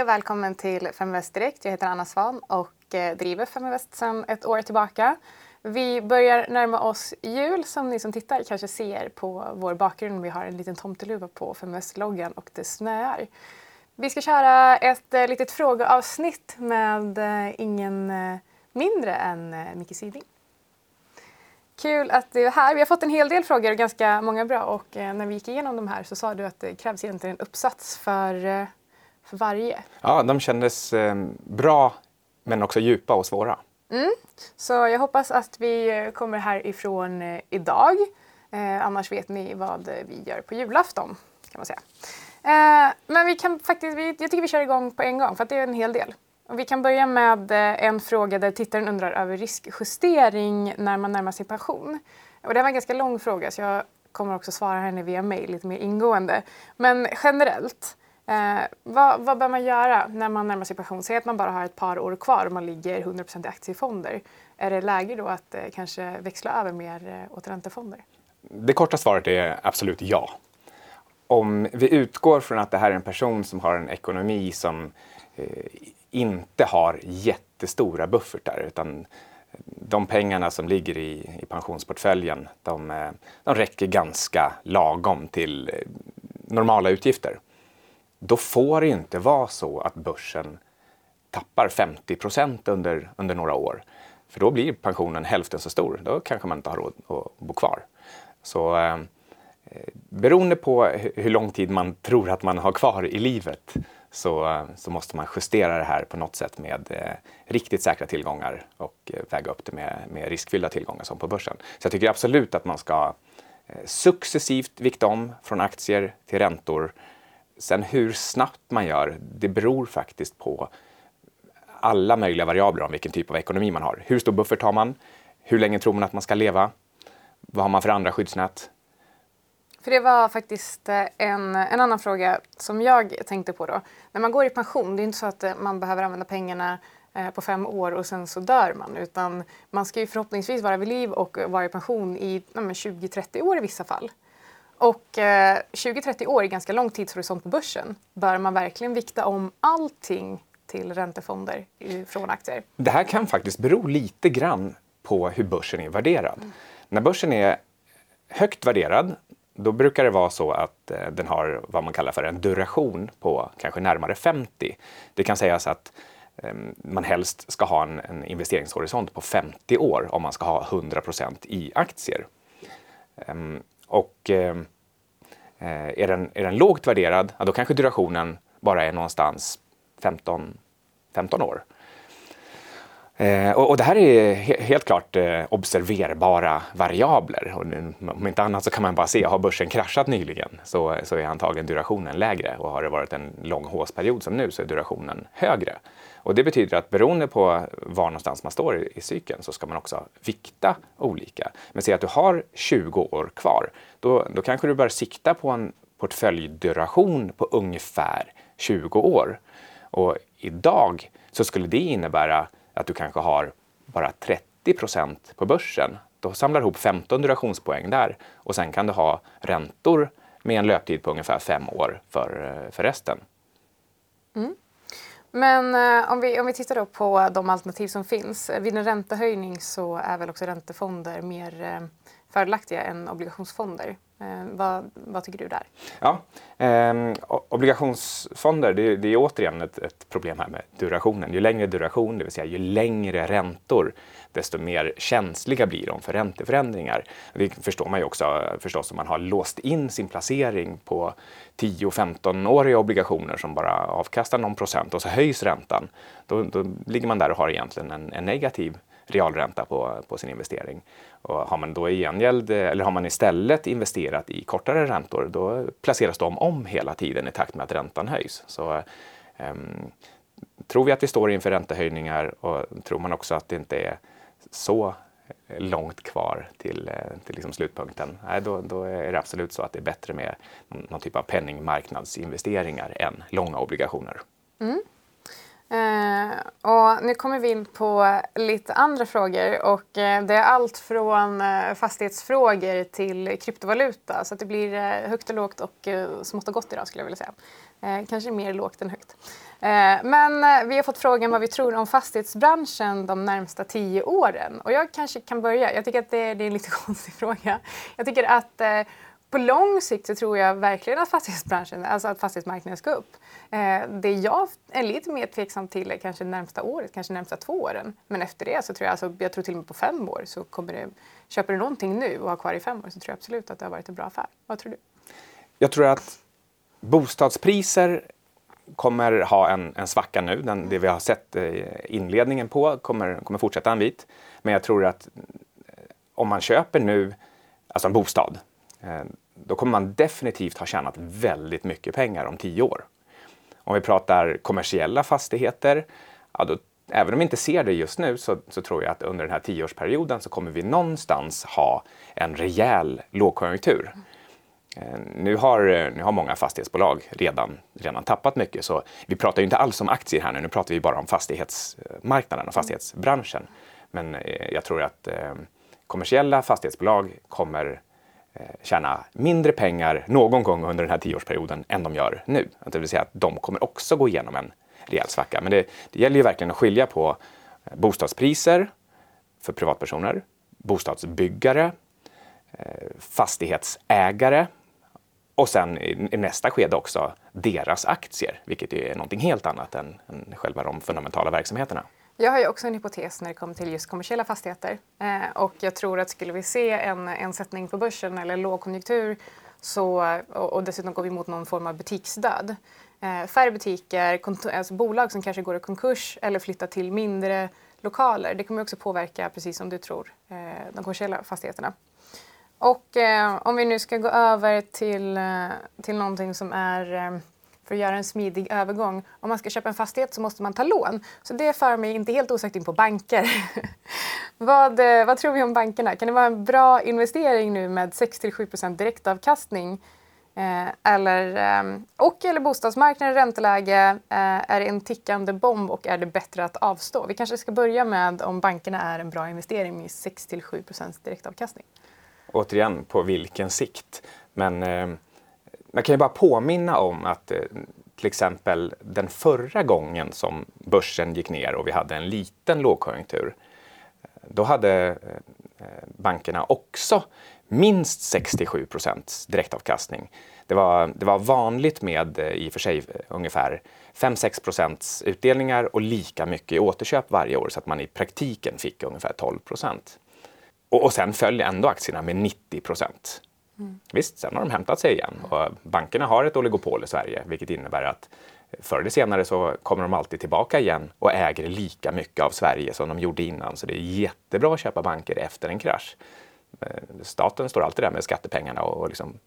Hej och välkommen till Feminvest Direkt. Jag heter Anna Svan och eh, driver Feminvest sedan ett år tillbaka. Vi börjar närma oss jul som ni som tittar kanske ser på vår bakgrund. Vi har en liten tomteluva på Feminvest-loggan och det snöar. Vi ska köra ett eh, litet frågeavsnitt med eh, ingen mindre än Micke Siding. Kul att du är här. Vi har fått en hel del frågor, ganska många bra. Och när vi gick igenom de här så sa du att det krävs egentligen en uppsats för för varje. Ja, de kändes eh, bra men också djupa och svåra. Mm. Så jag hoppas att vi kommer härifrån eh, idag. Eh, annars vet ni vad vi gör på julafton kan man säga. Eh, men vi kan faktiskt, vi, jag tycker vi kör igång på en gång för det är en hel del. Och vi kan börja med eh, en fråga där tittaren undrar över riskjustering när man närmar sig pension. Och det var en ganska lång fråga så jag kommer också svara henne via mail lite mer ingående. Men generellt, Eh, vad, vad bör man göra när man närmar sig pension? Säg att man bara har ett par år kvar och man ligger 100% i aktiefonder. Är det läge då att eh, kanske växla över mer eh, åt räntefonder? Det korta svaret är absolut ja. Om vi utgår från att det här är en person som har en ekonomi som eh, inte har jättestora buffertar utan eh, de pengarna som ligger i, i pensionsportföljen de, eh, de räcker ganska lagom till eh, normala utgifter då får det inte vara så att börsen tappar 50 procent under, under några år. För då blir pensionen hälften så stor. Då kanske man inte har råd att bo kvar. Så eh, beroende på hur lång tid man tror att man har kvar i livet så, eh, så måste man justera det här på något sätt med eh, riktigt säkra tillgångar och eh, väga upp det med, med riskfyllda tillgångar som på börsen. Så jag tycker absolut att man ska eh, successivt vikta om från aktier till räntor Sen hur snabbt man gör, det beror faktiskt på alla möjliga variabler om vilken typ av ekonomi man har. Hur stor buffert har man? Hur länge tror man att man ska leva? Vad har man för andra skyddsnät? För det var faktiskt eh, en, en annan fråga som jag tänkte på då. När man går i pension, det är inte så att eh, man behöver använda pengarna eh, på fem år och sen så dör man. Utan man ska ju förhoppningsvis vara vid liv och vara i pension i 20-30 år i vissa fall. Och eh, 20-30 år är ganska lång tidshorisont på börsen. Bör man verkligen vikta om allting till räntefonder från aktier? Det här kan faktiskt bero lite grann på hur börsen är värderad. Mm. När börsen är högt värderad då brukar det vara så att eh, den har vad man kallar för en duration på kanske närmare 50. Det kan sägas att eh, man helst ska ha en, en, investeringshorisont på 50 år om man ska ha 100% i aktier. Och eh, eh, är, den, är den lågt värderad, ja, då kanske durationen bara är någonstans 15, 15 år. Eh, och, och, det här är he helt klart eh, observerbara variabler. Och om inte annat så kan man bara se, har börsen kraschat nyligen så, så är antagligen durationen lägre och har det varit en lång håsperiod som nu så är durationen högre. Och det betyder att beroende på var någonstans man står i, i cykeln så ska man också vikta olika. Men säg att du har 20 år kvar, då, då kanske du bör sikta på en portföljduration på ungefär 20 år. Och idag så skulle det innebära att du kanske har bara 30 procent på börsen. Då samlar du ihop 15 durationspoäng där och sen kan du ha räntor med en löptid på ungefär fem år för, eh, för resten. Mm. Men eh, om, vi, om vi tittar då på de alternativ som finns. Eh, vid en räntehöjning så är väl också räntefonder mer eh, fördelaktiga än obligationsfonder. Eh, vad, vad, tycker du där? Ja, eh, obligationsfonder, det, det, är återigen ett, ett, problem här med durationen. Ju längre duration, det vill säga ju längre räntor, desto mer känsliga blir de för ränteförändringar. Det förstår man ju också förstås om man har låst in sin placering på 10-15-åriga obligationer som bara avkastar någon procent och så höjs räntan. Då, då ligger man där och har egentligen en, en negativ realränta på, på sin investering. Och har man då i gengäld, eller har man istället investerat i kortare räntor, då placeras de om hela tiden i takt med att räntan höjs. Så, um, tror vi att vi står inför räntehöjningar och tror man också att det inte är så långt kvar till, till liksom slutpunkten, nej, då, då, är det absolut så att det är bättre med någon typ av penningmarknadsinvesteringar än långa obligationer. Mm. Eh, och nu kommer vi in på lite andra frågor och eh, det är allt från eh, fastighetsfrågor till kryptovaluta så att det blir eh, högt och lågt och eh, smått och gott idag skulle jag vilja säga. Eh, kanske mer lågt än högt. Eh, men eh, vi har fått frågan vad vi tror om fastighetsbranschen de närmsta tio åren och jag kanske kan börja. Jag tycker att det, det är en lite konstig fråga. Jag tycker att eh, på lång sikt så tror jag verkligen att fastighetsbranschen, alltså att fastighetsmarknaden ska upp. Eh, det jag är lite mer tveksam till är kanske närmsta året, kanske närmsta två åren. Men efter det så tror jag, alltså, jag tror till och med på fem år så kommer det, köper du någonting nu och har kvar i fem år så tror jag absolut att det har varit en bra affär. Vad tror du? Jag tror att bostadspriser kommer ha en, en svacka nu. Den, det vi har sett eh, inledningen på kommer, kommer fortsätta en bit. Men jag tror att eh, om man köper nu, alltså en bostad, Eh, då kommer man definitivt ha tjänat väldigt mycket pengar om tio år. Om vi pratar kommersiella fastigheter, ja då, även om vi inte ser det just nu så, så, tror jag att under den här tioårsperioden så kommer vi någonstans ha en rejäl lågkonjunktur. Eh, nu har, eh, nu har många fastighetsbolag redan, redan tappat mycket så vi pratar ju inte alls om aktier här nu, nu pratar vi bara om fastighetsmarknaden och fastighetsbranschen. Men jag tror att kommersiella fastighetsbolag kommer Eh, tjäna mindre pengar någon gång under den här tioårsperioden än de gör nu. Det vill säga att de kommer också gå igenom en rejäl svacka. Men det, det gäller ju verkligen att skilja på eh, bostadspriser för privatpersoner, bostadsbyggare, eh, fastighetsägare och sen i nästa skede också deras aktier, vilket är någonting helt annat än, än själva de fundamentala verksamheterna. Jag har ju också en hypotes när det kommer till just kommersiella fastigheter. Eh, och jag tror att skulle vi se en, en sättning på börsen eller lågkonjunktur så, och, och dessutom går vi mot någon form av butiksdöd. Eh, färre butiker, alltså bolag som kanske går i konkurs eller flyttar till mindre lokaler. Det kommer också påverka, precis som du tror, eh, de kommersiella fastigheterna. Och eh, om vi nu ska gå över till, eh, till någonting som är eh, för att göra en smidig övergång. Om man ska köpa en fastighet så måste man ta lån. Så det för mig inte helt osökt in på banker. vad, eh, vad tror vi om bankerna? Kan det vara en bra investering nu med 6-7% direktavkastning? Eh, eller, eh, och eller bostadsmarknaden, ränteläge, eh, är det en tickande bomb och är det bättre att avstå? Vi kanske ska börja med om bankerna är en bra investering med 6-7% direktavkastning. Återigen, på vilken sikt? Men eh, man kan ju bara påminna om att eh, till exempel den förra gången som börsen gick ner och vi hade en liten lågkonjunktur, eh, då hade eh, bankerna också minst 67 procents direktavkastning. Det var, det var vanligt med i och för sig ungefär 5-6 procents utdelningar och lika mycket i återköp varje år så att man i praktiken fick ungefär 12 procent. Och, och sen föll ändå aktierna med 90 procent. Mm. Visst, sen har de hämtat sig igen och bankerna har ett oligopol i Sverige vilket innebär att förr eller senare så kommer de alltid tillbaka igen och äger lika mycket av Sverige som de gjorde innan. Så det är jättebra att köpa banker efter en krasch. Eh, staten står alltid där med skattepengarna och, liksom,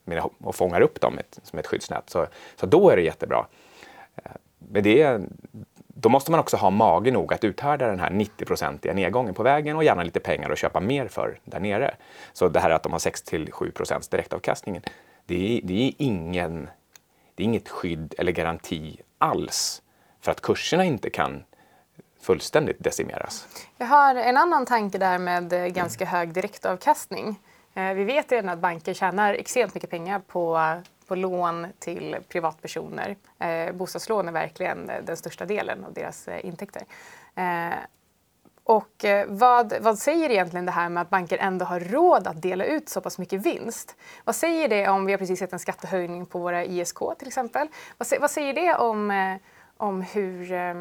och fångar upp dem som ett skyddsnät. Så, så då är det jättebra. Eh, men det, då måste man också ha mage nog att uthärda den här 90-procentiga nedgången på vägen och gärna lite pengar att köpa mer för där nere. Så det här att de har 6-7 procents direktavkastning, det är, det, är ingen, det är inget skydd eller garanti alls för att kurserna inte kan fullständigt decimeras. Jag har en annan tanke där med eh, ganska hög direktavkastning. Eh, vi vet redan att banker tjänar extremt mycket pengar på på lån till privatpersoner. Eh, bostadslån är verkligen den största delen av deras eh, intäkter. Eh, och eh, vad, vad säger egentligen det här med att banker ändå har råd att dela ut så pass mycket vinst? Vad säger det om, vi har precis sett en skattehöjning på våra ISK till exempel. Vad, vad säger det om, eh, om hur eh,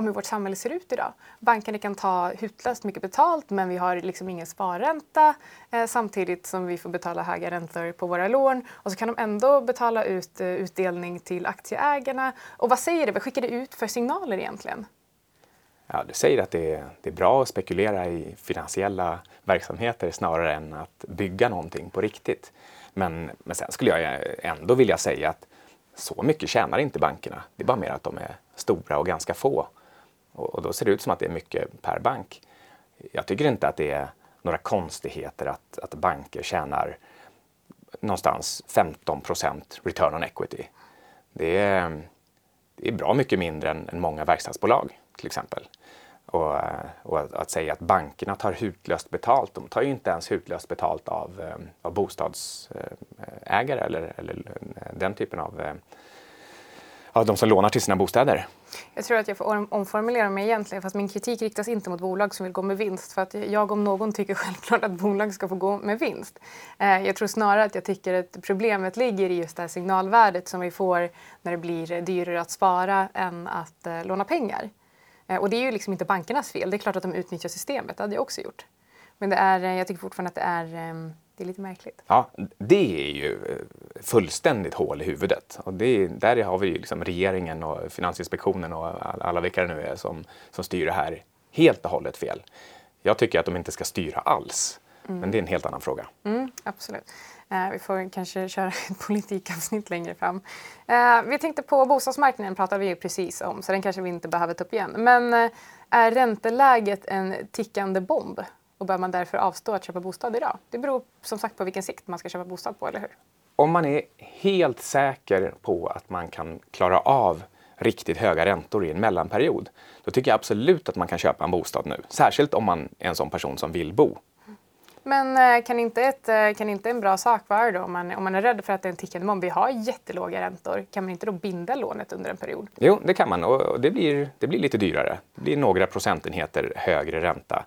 om hur vårt samhälle ser ut idag. Bankerna kan ta hutlöst mycket betalt men vi har liksom ingen sparränta eh, samtidigt som vi får betala höga räntor på våra lån och så kan de ändå betala ut eh, utdelning till aktieägarna. Och vad säger det? Vad skickar det ut för signaler egentligen? Ja, det säger att det är, det är bra att spekulera i finansiella verksamheter snarare än att bygga någonting på riktigt. Men, men sen skulle jag ändå vilja säga att så mycket tjänar inte bankerna. Det är bara mer att de är stora och ganska få. Och, och, då ser det ut som att det är mycket per bank. Jag tycker inte att det är några konstigheter att, att banker tjänar någonstans 15% return on equity. Det är, det är bra mycket mindre än, än många verkstadsbolag till exempel. Och, och att, att, säga att bankerna tar hutlöst betalt, de tar ju inte ens hutlöst betalt av, eh, av bostadsägare eh, eller, eller eh, den typen av av de som lånar till sina bostäder. Jag tror att jag får omformulera mig egentligen fast min kritik riktas inte mot bolag som vill gå med vinst för att jag om någon tycker självklart att bolag ska få gå med vinst. Eh, jag tror snarare att jag tycker att problemet ligger i just det här signalvärdet som vi får när det blir dyrare att spara än att eh, låna pengar. Eh, och det är ju liksom inte bankernas fel. Det är klart att de utnyttjar systemet, det hade jag också gjort. Men det är, jag tycker fortfarande att det är ehm, det är lite märkligt. Ja, det är ju fullständigt hål i huvudet. Och det, där har vi ju liksom regeringen och Finansinspektionen och alla vilka det nu är som, som styr det här helt och hållet fel. Jag tycker att de inte ska styra alls. Mm. Men det är en helt annan fråga. Mm, absolut. Eh, vi får kanske köra ett politikavsnitt längre fram. Eh, vi tänkte på bostadsmarknaden pratade vi ju precis om så den kanske vi inte behöver ta upp igen. Men eh, är ränteläget en tickande bomb? och bör man därför avstå att köpa bostad idag? Det beror som sagt på vilken sikt man ska köpa bostad på, eller hur? Om man är helt säker på att man kan klara av riktigt höga räntor i en mellanperiod, då tycker jag absolut att man kan köpa en bostad nu. Särskilt om man är en sån person som vill bo. Men eh, kan inte, ett, eh, kan inte en bra sak vara då, om man, om man är rädd för att det är en tickande bomb, vi har jättelåga räntor, kan man inte då binda lånet under en period? Jo, det kan man och det blir, det blir lite dyrare. Det blir några procentenheter högre ränta.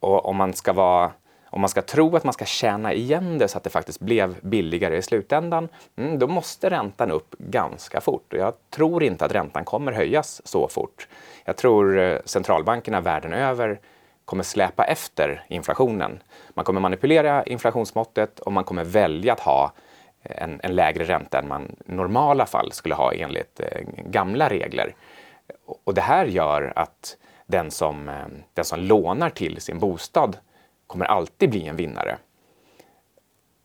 Och om man ska vara om man ska tro att man ska tjäna igen det så att det faktiskt blev billigare i slutändan, mm, då måste räntan upp ganska fort. Och jag tror inte att räntan kommer höjas så fort. Jag tror eh, centralbankerna världen över kommer släpa efter inflationen. Man kommer manipulera inflationsmåttet och man kommer välja att ha eh, en, en lägre ränta än man i normala fall skulle ha enligt eh, gamla regler. Och det här gör att den som, eh, den som lånar till sin bostad kommer alltid bli en vinnare.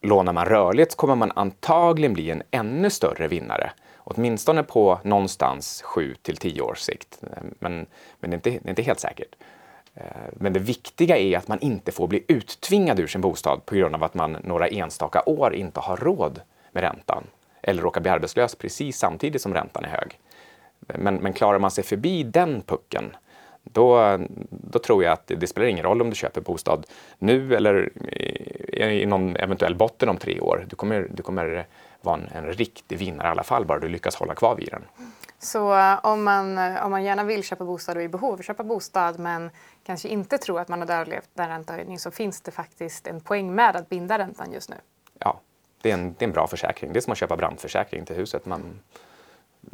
Lånar man rörligt kommer man antagligen bli en ännu större vinnare. Åtminstone på någonstans 7 till 10 års sikt. Men, men det, är inte, det är inte helt säkert. Eh, men det viktiga är att man inte får bli uttvingad ur sin bostad på grund av att man några enstaka år inte har råd med räntan eller råkar bli arbetslös precis samtidigt som räntan är hög. Men, men klarar man sig förbi den pucken då, då tror jag att det, det, spelar ingen roll om du köper bostad nu eller i, i någon eventuell botten om tre år. Du kommer, du kommer vara en, en riktig vinnare i alla fall, bara du lyckas hålla kvar vid den. Så uh, om, man, uh, om man gärna vill köpa bostad och är i behov av att köpa bostad men kanske inte tror att man har överlevt en räntehöjning så finns det faktiskt en poäng med att binda räntan just nu. Ja, det är en, det är en bra försäkring. Det är som att köpa brandförsäkring till huset. Man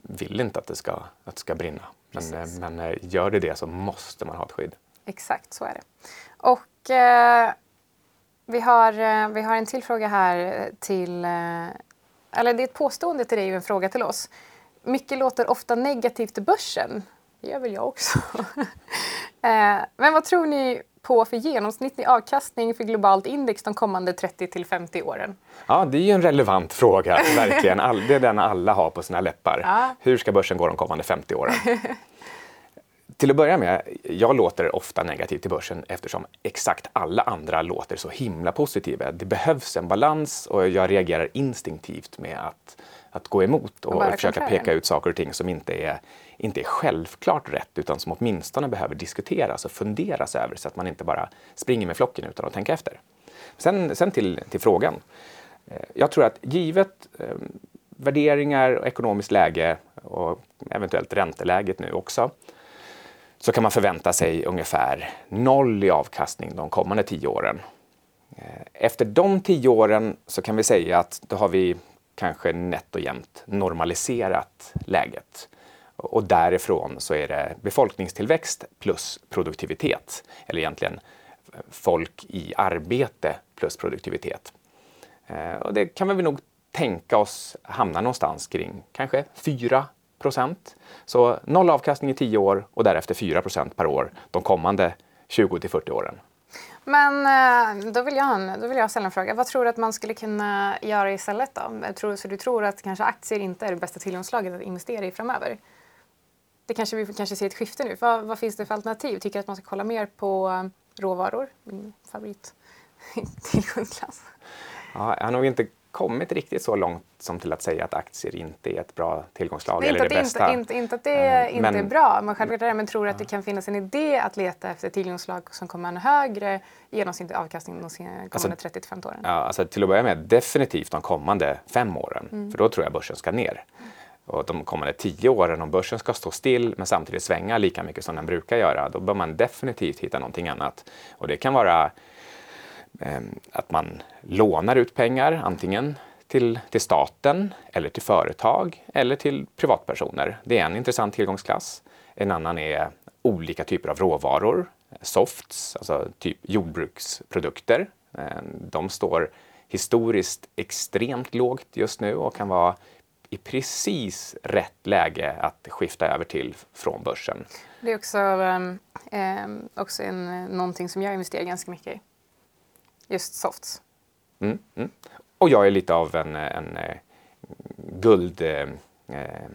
vill inte att det ska, att det ska brinna. Men, eh, men eh, gör det det så måste man ha ett skydd. Exakt, så är det. Och eh, vi, har, eh, vi har en till fråga här till... Eh, eller det är ett påstående till dig och en fråga till oss. Mycket låter ofta negativt till börsen. Det gör väl jag också. eh, men vad tror ni på för genomsnittlig avkastning för globalt index de kommande 30 till 50 åren? Ja, det är ju en relevant fråga, verkligen. All, det är den alla har på sina läppar. Ja. Hur ska börsen gå de kommande 50 åren? till att börja med, jag låter ofta negativt till börsen eftersom exakt alla andra låter så himla positiva. Det behövs en balans och jag reagerar instinktivt med att, att gå emot och, och försöka peka ut saker och ting som inte är inte är självklart rätt utan som åtminstone behöver diskuteras och funderas över så att man inte bara springer med flocken utan att tänka efter. Sen, sen till, till frågan. Eh, jag tror att givet eh, värderingar och ekonomiskt läge och eventuellt ränteläget nu också så kan man förvänta sig ungefär noll i avkastning de kommande tio åren. Eh, efter de tio åren så kan vi säga att då har vi kanske nätt och jämnt normaliserat läget. Och därifrån så är det befolkningstillväxt plus produktivitet. Eller egentligen folk i arbete plus produktivitet. Eh, och det kan vi nog tänka oss hamna någonstans kring kanske 4 procent. Så noll avkastning i 10 år och därefter 4 procent per år de kommande 20 till 40 åren. Men eh, då vill, jag, då vill jag ställa en fråga. Vad tror du att man skulle kunna göra istället då? Så du tror att kanske aktier inte är det bästa tillgångslaget att investera i framöver? det kanske vi kanske ser ett skifte nu. Vad, vad finns det för alternativ? Tycker att man ska kolla mer på um, råvaror? Min favorit tillgångsklass. Ja, jag har nog inte kommit riktigt så långt som till att säga att aktier inte är ett bra tillgångslag Nej, eller det inte, bästa. Inte, inte att det Eh, inte men- är bra, men självklart det, men tror att det kan finnas en idé att leta efter tillgångslag som kommer ha en högre genomsnittlig avkastning de kommande Alltså- 30-50 åren? Ja, alltså till att börja med definitivt de kommande fem åren, för då tror jag börsen ska ner. Och de kommande tio åren, om börsen ska stå still men samtidigt svänga lika mycket som den brukar göra, då bör man definitivt hitta någonting annat. Och det kan vara Ehm, att man lånar ut pengar, antingen till, till staten eller till företag eller till privatpersoner. Det är en intressant tillgångsklass. En annan är olika typer av råvaror, softs, alltså typ jordbruksprodukter. Ehm, de står historiskt extremt lågt just nu och kan vara i precis rätt läge att skifta över till från börsen. Det är också, eh, också en, eh, någonting som jag investerar ganska mycket i. Just softs. Mm, mm. Och jag är lite av en, en eh, guld... Eh, eh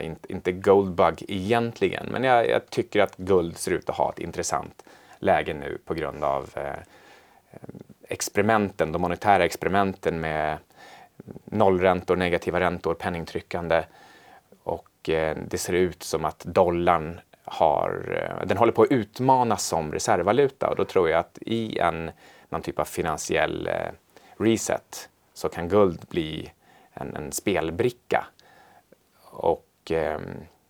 inte, inte goldbug egentligen, men jag, jag tycker att guld ser ut att ha ett intressant läge nu på grund av eh, eh experimenten, de monetära experimenten med nollräntor, negativa räntor, penningtryckande. Och eh, det ser ut som att dollarn har, den håller på att utmanas som reservvaluta och då tror jag att i en, någon typ av finansiell eh, reset så kan guld bli en, en spelbricka. Och ehm,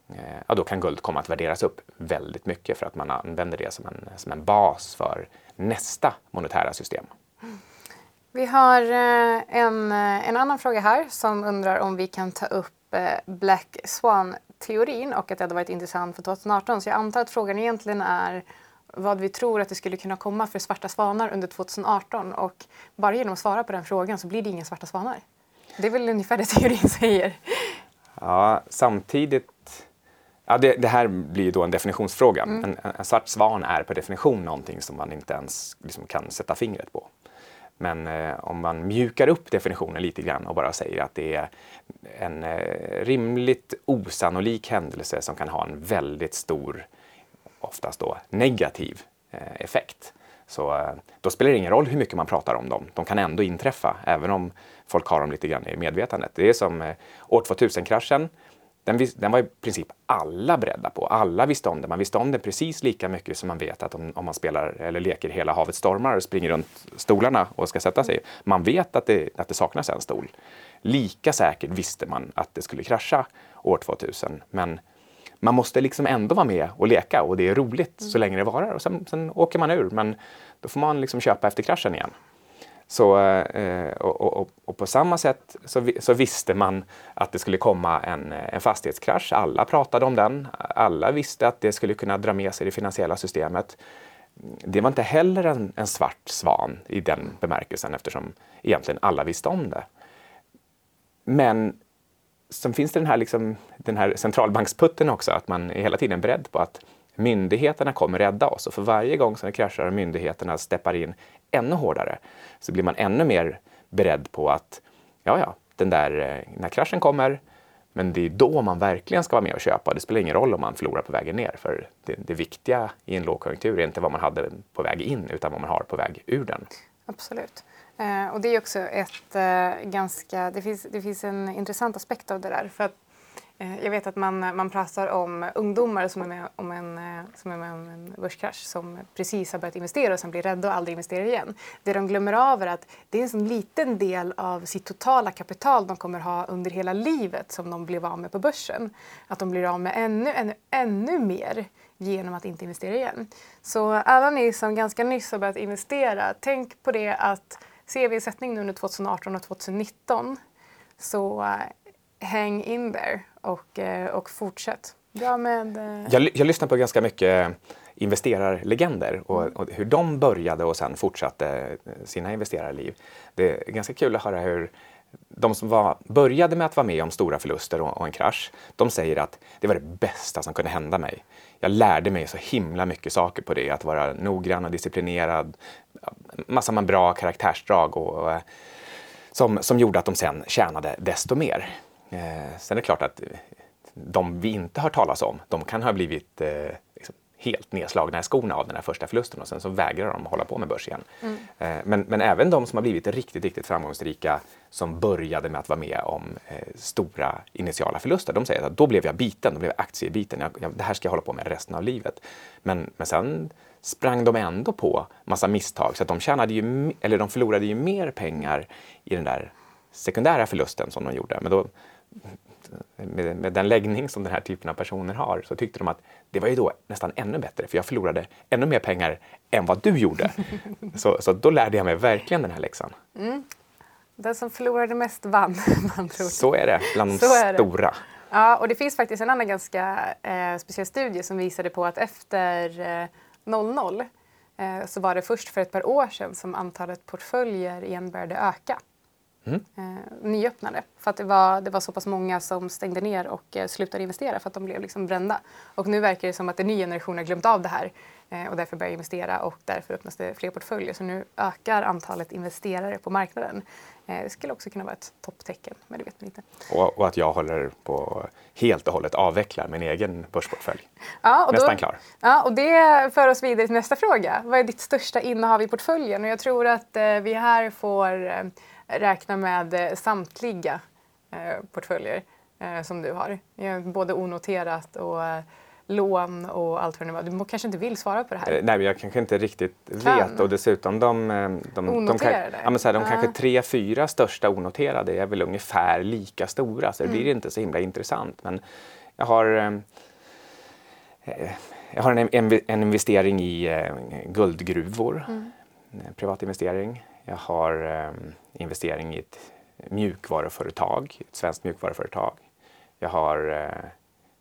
eh, ja, då kan guld komma att värderas upp väldigt mycket för att man använder det som en, som en bas för nästa monetära system. Vi har eh, en, eh, en annan fråga här som undrar om vi kan ta upp Black Swan-teorin och att det hade varit intressant för 2018. Så jag antar att frågan egentligen är vad vi tror att det skulle kunna komma för svarta svanar under 2018 och bara genom att svara på den frågan så blir det inga svarta svanar. Det är väl ungefär det teorin säger. Ja, samtidigt... Ja, det, det här blir ju då en definitionsfråga. En, en, en svart svan är per definition någonting som man inte ens liksom, kan sätta fingret på. Men eh, om man mjukar upp definitionen lite grann och bara säger att det är en eh, rimligt osannolik händelse som kan ha en väldigt stor, oftast då negativ eh, effekt. Så eh, då spelar det ingen roll hur mycket man pratar om dem. De kan ändå inträffa, även om folk har dem lite grann i medvetandet. Det är som eh, år 2000-kraschen. Den, den var i princip alla beredda på. Alla visste om det. Man visste om det precis lika mycket som man vet att om, om man spelar eller leker Hela havet stormar och springer runt stolarna och ska sätta sig. Man vet att det, att det saknas en stol. Lika säkert visste man att det skulle krascha år 2000. Men man måste liksom ändå vara med och leka och det är roligt så länge det varar. Och sen, sen åker man ur, men då får man liksom köpa efter kraschen igen. Så, eh, och, och, och- på samma sätt så, så visste man att det skulle komma en, en fastighetskrasch. Alla pratade om den. Alla visste att det skulle kunna dra med sig det finansiella systemet. Det var inte heller en, en svart svan i den bemärkelsen eftersom egentligen alla visste om det. Men sen finns det den här, liksom, den här centralbanksputten också, att man är hela tiden beredd på att myndigheterna kommer rädda oss. Och för varje gång som det kraschar och myndigheterna steppar in ännu hårdare så blir man ännu mer beredd på att ja, ja, den där, eh, när kraschen kommer, men det är då man verkligen ska vara med och köpa. Det spelar ingen roll om man förlorar på vägen ner, för det, det viktiga i en lågkonjunktur är inte vad man hade på väg in, utan vad man har på väg ur den. Absolut. Eh, och det är också ett eh, ganska, det finns, det finns en intressant aspekt av det där. För att, eh, jag vet att man, man pratar om ungdomar som är med om en, eh, som är med om en börskrasch som precis har börjat investera och sen blir rädda och aldrig investerar igen. Det de glömmer av är att det är en sån liten del av sitt totala kapital de kommer ha under hela livet som de blev av med på börsen. Att de blir av med ännu, ännu, ännu mer genom att inte investera igen. Så alla ni som ganska nyss har börjat investera, tänk på det att ser vi en sättning nu under 2018 och 2019 så eh, häng in there och, eh, och fortsätt. Bra med... eh, Jag, jag lyssnar på ganska mycket investerarlegender och, och hur de började och sen fortsatte sina investerarliv. Det är ganska kul att höra hur de som var, började med att vara med om stora förluster och, och en krasch, de säger att det var det bästa som kunde hända mig. Jag lärde mig så himla mycket saker på det, att vara noggrann och disciplinerad, massa med bra karaktärsdrag och, och som, som gjorde att de sen tjänade desto mer. Eh, sen är det klart att de vi inte hört talas om, de kan ha blivit eh, liksom, helt nedslagna i skorna av den här första förlusten och sen så vägrar de hålla på med börs igen. Mm. Eh, men, men även de som har blivit riktigt, riktigt framgångsrika som började med att vara med om eh, stora initiala förluster, de säger att då blev jag biten, då blev jag aktiebiten, jag, jag, det här ska jag hålla på med resten av livet. Men, men sen sprang de ändå på massa misstag så att de, tjänade ju, eller de förlorade ju mer pengar i den där sekundära förlusten som de gjorde. Men då, med, med, den läggning som den här typen av personer har så tyckte de att det var ju då nästan ännu bättre för jag förlorade ännu mer pengar än vad du gjorde. så, så då lärde jag mig verkligen den här läxan. Mm. Den som förlorade mest vann. Man tror. Så är det bland de stora. Ja, och det finns faktiskt en annan ganska eh, speciell studie som visade på att efter eh, 00 eh, så var det först för ett par år sedan som antalet portföljer igen började öka. Mm. Eh, nyöppnade. För att det var, det var så pass många som stängde ner och eh, slutade investera för att de blev liksom brända. Och nu verkar det som att en ny generation har glömt av det här och därför börjar investera och därför öppnas det fler portföljer. Så nu ökar antalet investerare på marknaden. Eh, det skulle också kunna vara ett topptecken, men det vet man inte. Och, och, att jag håller på helt och hållet avvecklar min egen börsportfölj. Ja, och Nästan då, klar. Ja, och det för oss vidare till nästa fråga. Vad är ditt största innehav i portföljen? Och jag tror att eh, vi här får eh, räkna med eh, samtliga eh, portföljer eh, som du har. Både onoterat och lån och allt vad det var. Du kanske inte vill svara på det här? Nej, men jag kanske inte riktigt kan. vet och dessutom de, de, onoterade? De, ja, men så här, de kanske tre, fyra största onoterade är väl ungefär lika stora så det mm. blir inte så himla intressant. Men jag har, jag har en, en investering i guldgruvor, mm. privat investering. Jag har investering i ett mjukvaruföretag, ett svenskt mjukvaruföretag. Jag har uh,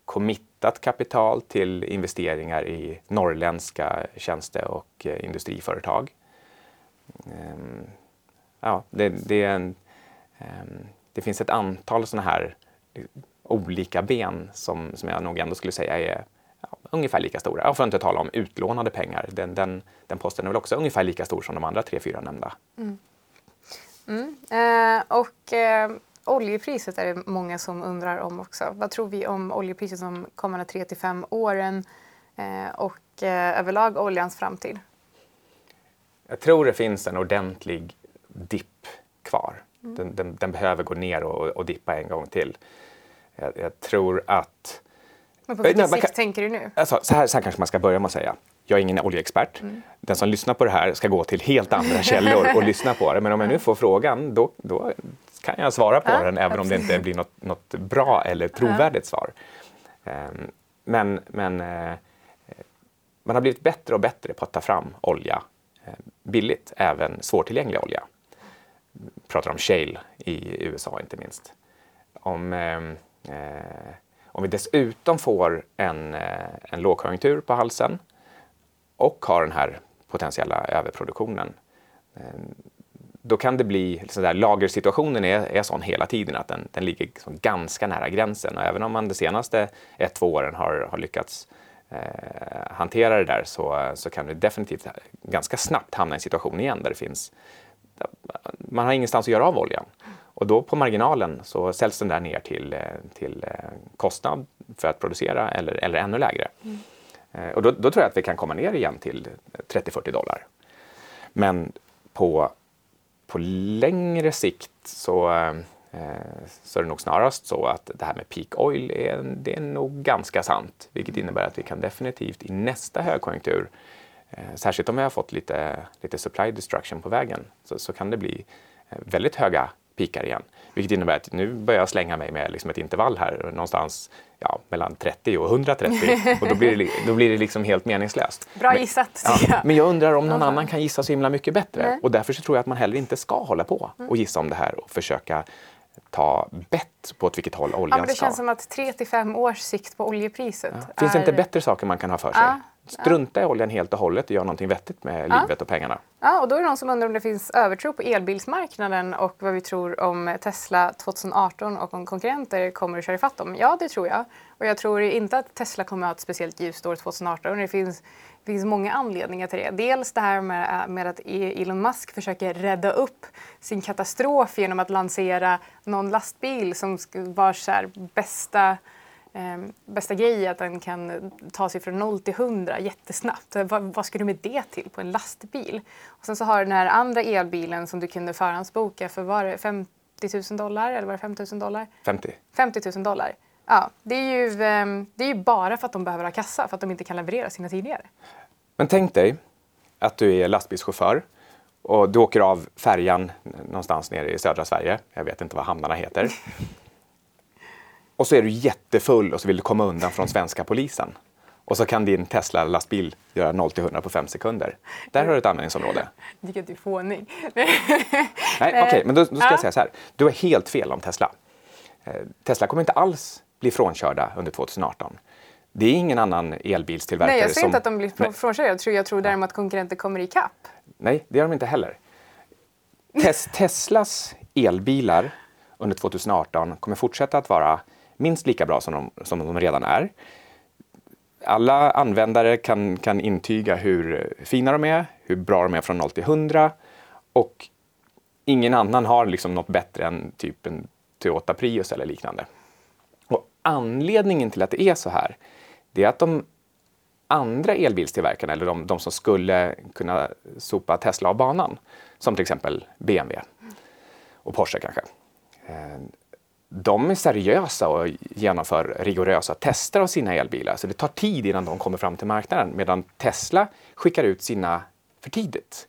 committat kapital till investeringar i norrländska tjänste och eh, industriföretag. Ehm, ja, det, det, en, ehm, det, finns ett antal sådana här eh, olika ben som, som jag nog ändå skulle säga är ungefär lika stora. Jag får inte tala om utlånade pengar. Den, den, den posten är väl också ungefär lika stor som de andra tre, fyra nämnda. Mm. Mm. Eh, och eh, oljepriset är det många som undrar om också. Vad tror vi om oljepriset de kommande tre till fem åren eh, och eh, överlag oljans framtid? Jag tror det finns en ordentlig dipp kvar. Mm. Den, den, den, behöver gå ner och, och dippa en gång till. Jag, jag tror att men på vilken sikt tänker du nu? Alltså, så, här, så här kanske man ska börja med att säga. Jag är ingen oljeexpert. Mm. Den som lyssnar på det här ska gå till helt andra källor och lyssna på det. Men om jag nu får frågan, då, då kan jag svara på ja, den även om det inte blir något, något bra eller trovärdigt ja. svar. Um, men, men uh, man har blivit bättre och bättre på att ta fram olja uh, billigt, även svårtillgänglig olja. Vi pratar om shale i USA inte minst. Om uh, om vi dessutom får en, eh, en lågkonjunktur på halsen och har den här potentiella överproduktionen, eh, då kan det bli, liksom där, lagersituationen är, är sån hela tiden att den, den ligger liksom ganska nära gränsen. Och även om man de senaste ett, två åren har, har lyckats eh, hantera det där så, så kan vi definitivt ganska snabbt hamna i en situation igen där det finns, man har ingenstans att göra av oljan. Och då på marginalen så säljs den där ner till, eh, till eh, kostnad för att producera eller, eller ännu lägre. Mm. Eh, och då, då, tror jag att vi kan komma ner igen till 30-40 dollar. Men på, på längre sikt så, eh, så är det nog snarast så att det här med peak oil är, det är nog ganska sant. Vilket innebär att vi kan definitivt i nästa högkonjunktur, eh, särskilt om vi har fått lite, lite supply destruction på vägen, så, så kan det bli eh, väldigt höga pikar igen. Vilket innebär att nu börjar jag slänga mig med liksom ett intervall här någonstans ja, mellan 30 och 130 och då blir det, då blir det liksom helt meningslöst. Bra gissat men, ja, men jag undrar om någon annan kan gissa så himla mycket bättre Nej. och därför så tror jag att man heller inte ska hålla på och mm. gissa om det här och försöka ta bett på åt vilket håll oljan ska. Ja, men det känns som att 3 till 5 års sikt på oljepriset. Ja. Finns det inte bättre saker man kan ha för sig? Ja. Strunta i oljan helt och hållet och gör någonting vettigt med ja. livet och pengarna. Ja, och då är det någon som undrar om det finns övertro på elbilsmarknaden och vad vi tror om Tesla 2018 och om konkurrenter kommer att köra ifatt dem. Ja, det tror jag. Och jag tror inte att Tesla kommer att ha ett speciellt ljust år 2018. Det finns, det finns många anledningar till det. Dels det här med, med att e- Elon Musk försöker rädda upp sin katastrof genom att lansera någon lastbil som var så här, bästa eh, bästa grej är att den kan ta sig från 0 till 100 jättesnabbt. Vad, vad ska du med det till på en lastbil? Och sen så har du den här andra elbilen som du kunde förhandsboka för var det 50 000 dollar eller var det 5 000 dollar? 50. 50 000 dollar. Ja, det är, ju, eh, det är ju bara för att de behöver ha kassa, för att de inte kan leverera sina tidigare. Men tänk dig att du är lastbilschaufför och du åker av färjan någonstans nere i södra Sverige. Jag vet inte vad hamnarna heter. Och så är du jättefull och så vill du komma undan från svenska polisen. Och så kan din Tesla-lastbil göra 0 till 100 på 5 sekunder. Där har du ett användningsområde. Jag tycker att du är fånig. Nej, okej, okay, men då, då ska jag säga så här. Du har helt fel om Tesla. Eh, Tesla kommer inte alls bli frånkörda under 2018. Det är ingen annan elbilstillverkare Nej, jag säger som... inte att de blir frånkörda. Jag tror, jag tror däremot att konkurrenter kommer ikapp. Nej, det gör de inte heller. Tes Teslas elbilar under 2018 kommer fortsätta att vara minst lika bra som de, som de redan är. Alla användare kan, kan intyga hur fina de är, hur bra de är från 0 till 100 och ingen annan har liksom något bättre än typ en Toyota Prius eller liknande. Och anledningen till att det är så här, det är att de andra elbilstillverkarna, eller de, de som skulle kunna sopa Tesla av banan, som till exempel BMW och Porsche kanske, de är seriösa och genomför rigorösa tester av sina elbilar. Så det tar tid innan de kommer fram till marknaden medan Tesla skickar ut sina för tidigt.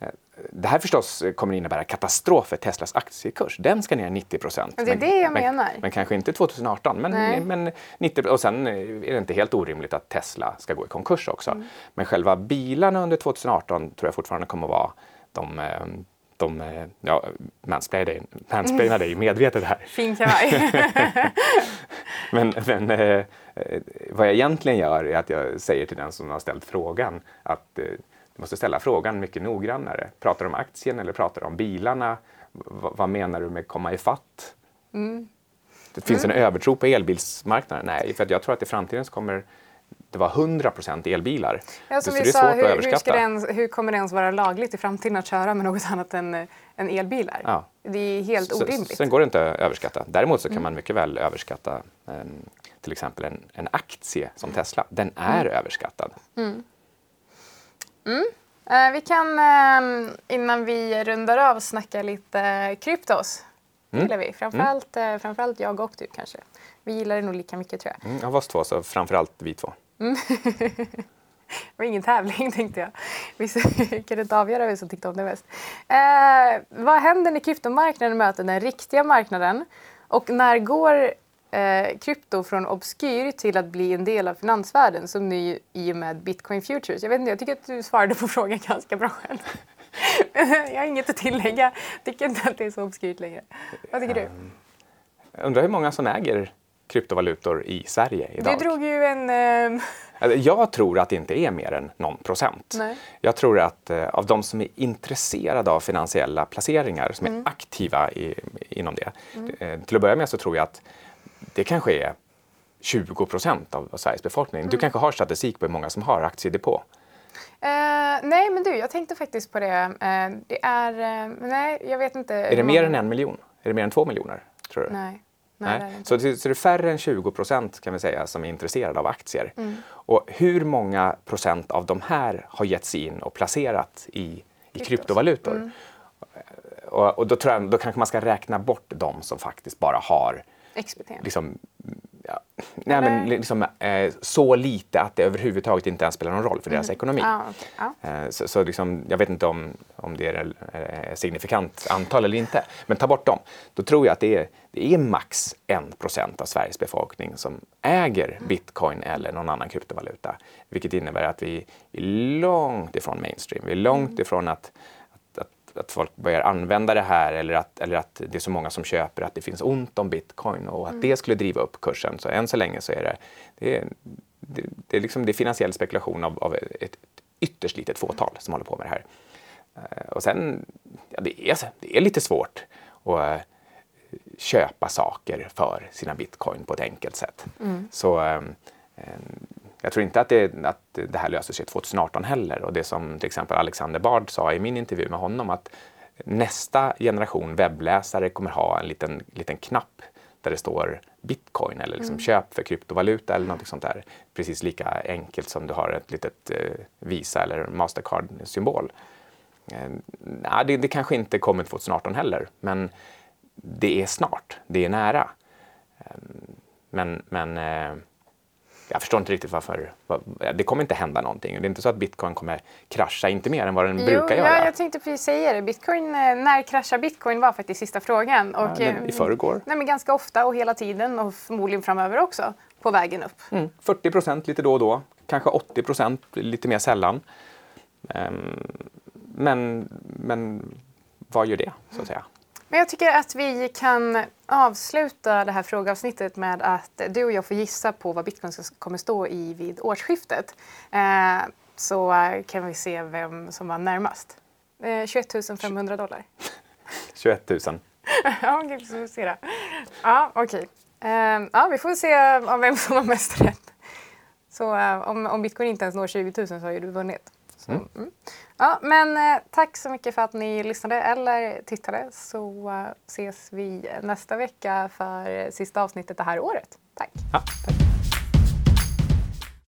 Eh, det här förstås kommer innebära katastrof för Teslas aktiekurs. Den ska ner 90 procent. Det är det jag men, menar. Men, kanske inte 2018. Men, men 90, och sen är det inte helt orimligt att Tesla ska gå i konkurs också. Mm. Men själva bilarna under 2018 tror jag fortfarande kommer att vara de eh, de, eh, ja, mansplainar dig medvetet här. Fin kavaj. men men eh, vad jag egentligen gör är att jag säger till den som har ställt frågan att eh, du måste ställa frågan mycket noggrannare. Pratar du om aktien eller pratar du om bilarna? V vad menar du med komma ifatt? Mm. Det finns mm. en övertro på elbilsmarknaden? Nej, för jag tror att i framtiden så kommer det var 100% elbilar. Ja, som vi sa, hur, hur, ska ens, hur kommer det ens vara lagligt i framtiden att köra med något annat än, än elbilar? Ja. Det är helt så, orimligt. Sen går det inte att överskatta. Däremot så kan mm. man mycket väl överskatta um, till exempel en, en aktie som Tesla. Den är mm. överskattad. Mm. Mm. Uh, vi kan uh, innan vi rundar av snacka lite kryptos. Det mm. gillar vi. Framförallt, uh, framförallt jag och du kanske. Vi gillar det nog lika mycket tror jag. Mm, av oss två så framförallt vi två. Mm. det var ingen tävling tänkte jag. Vi kan inte avgöra vem som tyckte om det mest. Eh, vad händer när kryptomarknaden möter den riktiga marknaden? Och när går eh, krypto från obskyr till att bli en del av finansvärlden som nu i och med Bitcoin Futures? Jag vet inte, jag tycker att du svarade på frågan ganska bra själv. jag har inget att tillägga. Jag tycker inte att det är så obskyrt längre. Vad tycker du? Jag undrar hur många som äger kryptovalutor i Sverige idag. Du drog ju en... Eh... Jag tror att det inte är mer än någon procent. Nej. Jag tror att eh, av de som är intresserade av finansiella placeringar, som mm. är aktiva i, inom det. Mm. Eh, till att börja med så tror jag att det kanske är 20 procent av, av, Sveriges befolkning. Mm. Du kanske har statistik på hur många som har aktiedepå? Uh, nej, men du, jag tänkte faktiskt på det. Uh, det är... Uh, nej, jag vet inte. Är det mer än en miljon? Är det mer än två miljoner? Tror du? Nej. Nej, Nej. Så, det, så det är färre än 20 procent kan vi säga som är intresserade av aktier. Mm. Och hur många procent av de här har gett sig in och placerat i, i kryptovalutor? Mm. Och, och, då, tror jag, då kanske man ska räkna bort de som faktiskt bara har liksom, ja, nej, men liksom, eh, så lite att det överhuvudtaget inte ens spelar någon roll för deras mm. ekonomi. Ah, okay. ah. Eh, så, så liksom, jag vet inte om, om det är ett signifikant antal eller inte, men ta bort dem. Då tror jag att det är, det är max 1 procent av Sveriges befolkning som äger bitcoin eller någon annan kryptovaluta. Vilket innebär att vi är långt ifrån mainstream. Vi är långt mm. ifrån att att folk börjar använda det här eller att, eller att det är så många som köper att det finns ont om bitcoin och att mm. det skulle driva upp kursen. Så än så länge så är det, det, är, det, det är, liksom, det är finansiell spekulation av, av ett ytterst litet fåtal som håller på med det här. Eh, och sen, ja, det, är, det är lite svårt att eh, köpa saker för sina bitcoin på ett enkelt sätt. Mm. Så um, jag tror inte att det, att det här löser sig 2018 heller. Och det som till exempel Alexander Bard sa i min intervju med honom att nästa generation webbläsare kommer ha en liten, liten knapp där det står bitcoin eller liksom köp för kryptovaluta eller något sånt där. Precis lika enkelt som du har ett litet eh, Visa eller Mastercard-symbol. Eh, det, det kanske inte kommer 2018 heller, men det är snart, det är nära. Eh, men, men eh, jag förstår inte riktigt varför. var- Det kommer inte hända någonting. Det är inte så att bitcoin kommer krascha, inte mer än vad den brukar jo, göra. Ja, jag tänkte precis säga det. Bitcoin, eh, när kraschar bitcoin var faktiskt sista frågan. Och, Ja, eh, I förrgår. Nej, men ganska ofta och hela tiden och förmodligen framöver också på vägen upp. Mm, 40 procent lite då och då. Kanske 80 procent lite mer sällan. Ehm, men, men vad gör det, så att säga? Men jag tycker att vi kan avsluta det här frågeavsnittet med att du och jag får gissa på vad bitcoin kommer stå i vid årsskiftet. Eh, så kan vi se vem som var närmast. Eh, 21 500 dollar. 21 000. ja, okej, så får vi se då. Ja, okej. Eh, ja, vi får se vem som har mest rätt. Så eh, om, om bitcoin inte ens når 20 000 så har ju du vunnit. Så, mm. Ja, men eh, tack så mycket för att ni lyssnade eller tittade så eh, ses vi nästa vecka för sista avsnittet det här året. Tack! Ja, tack.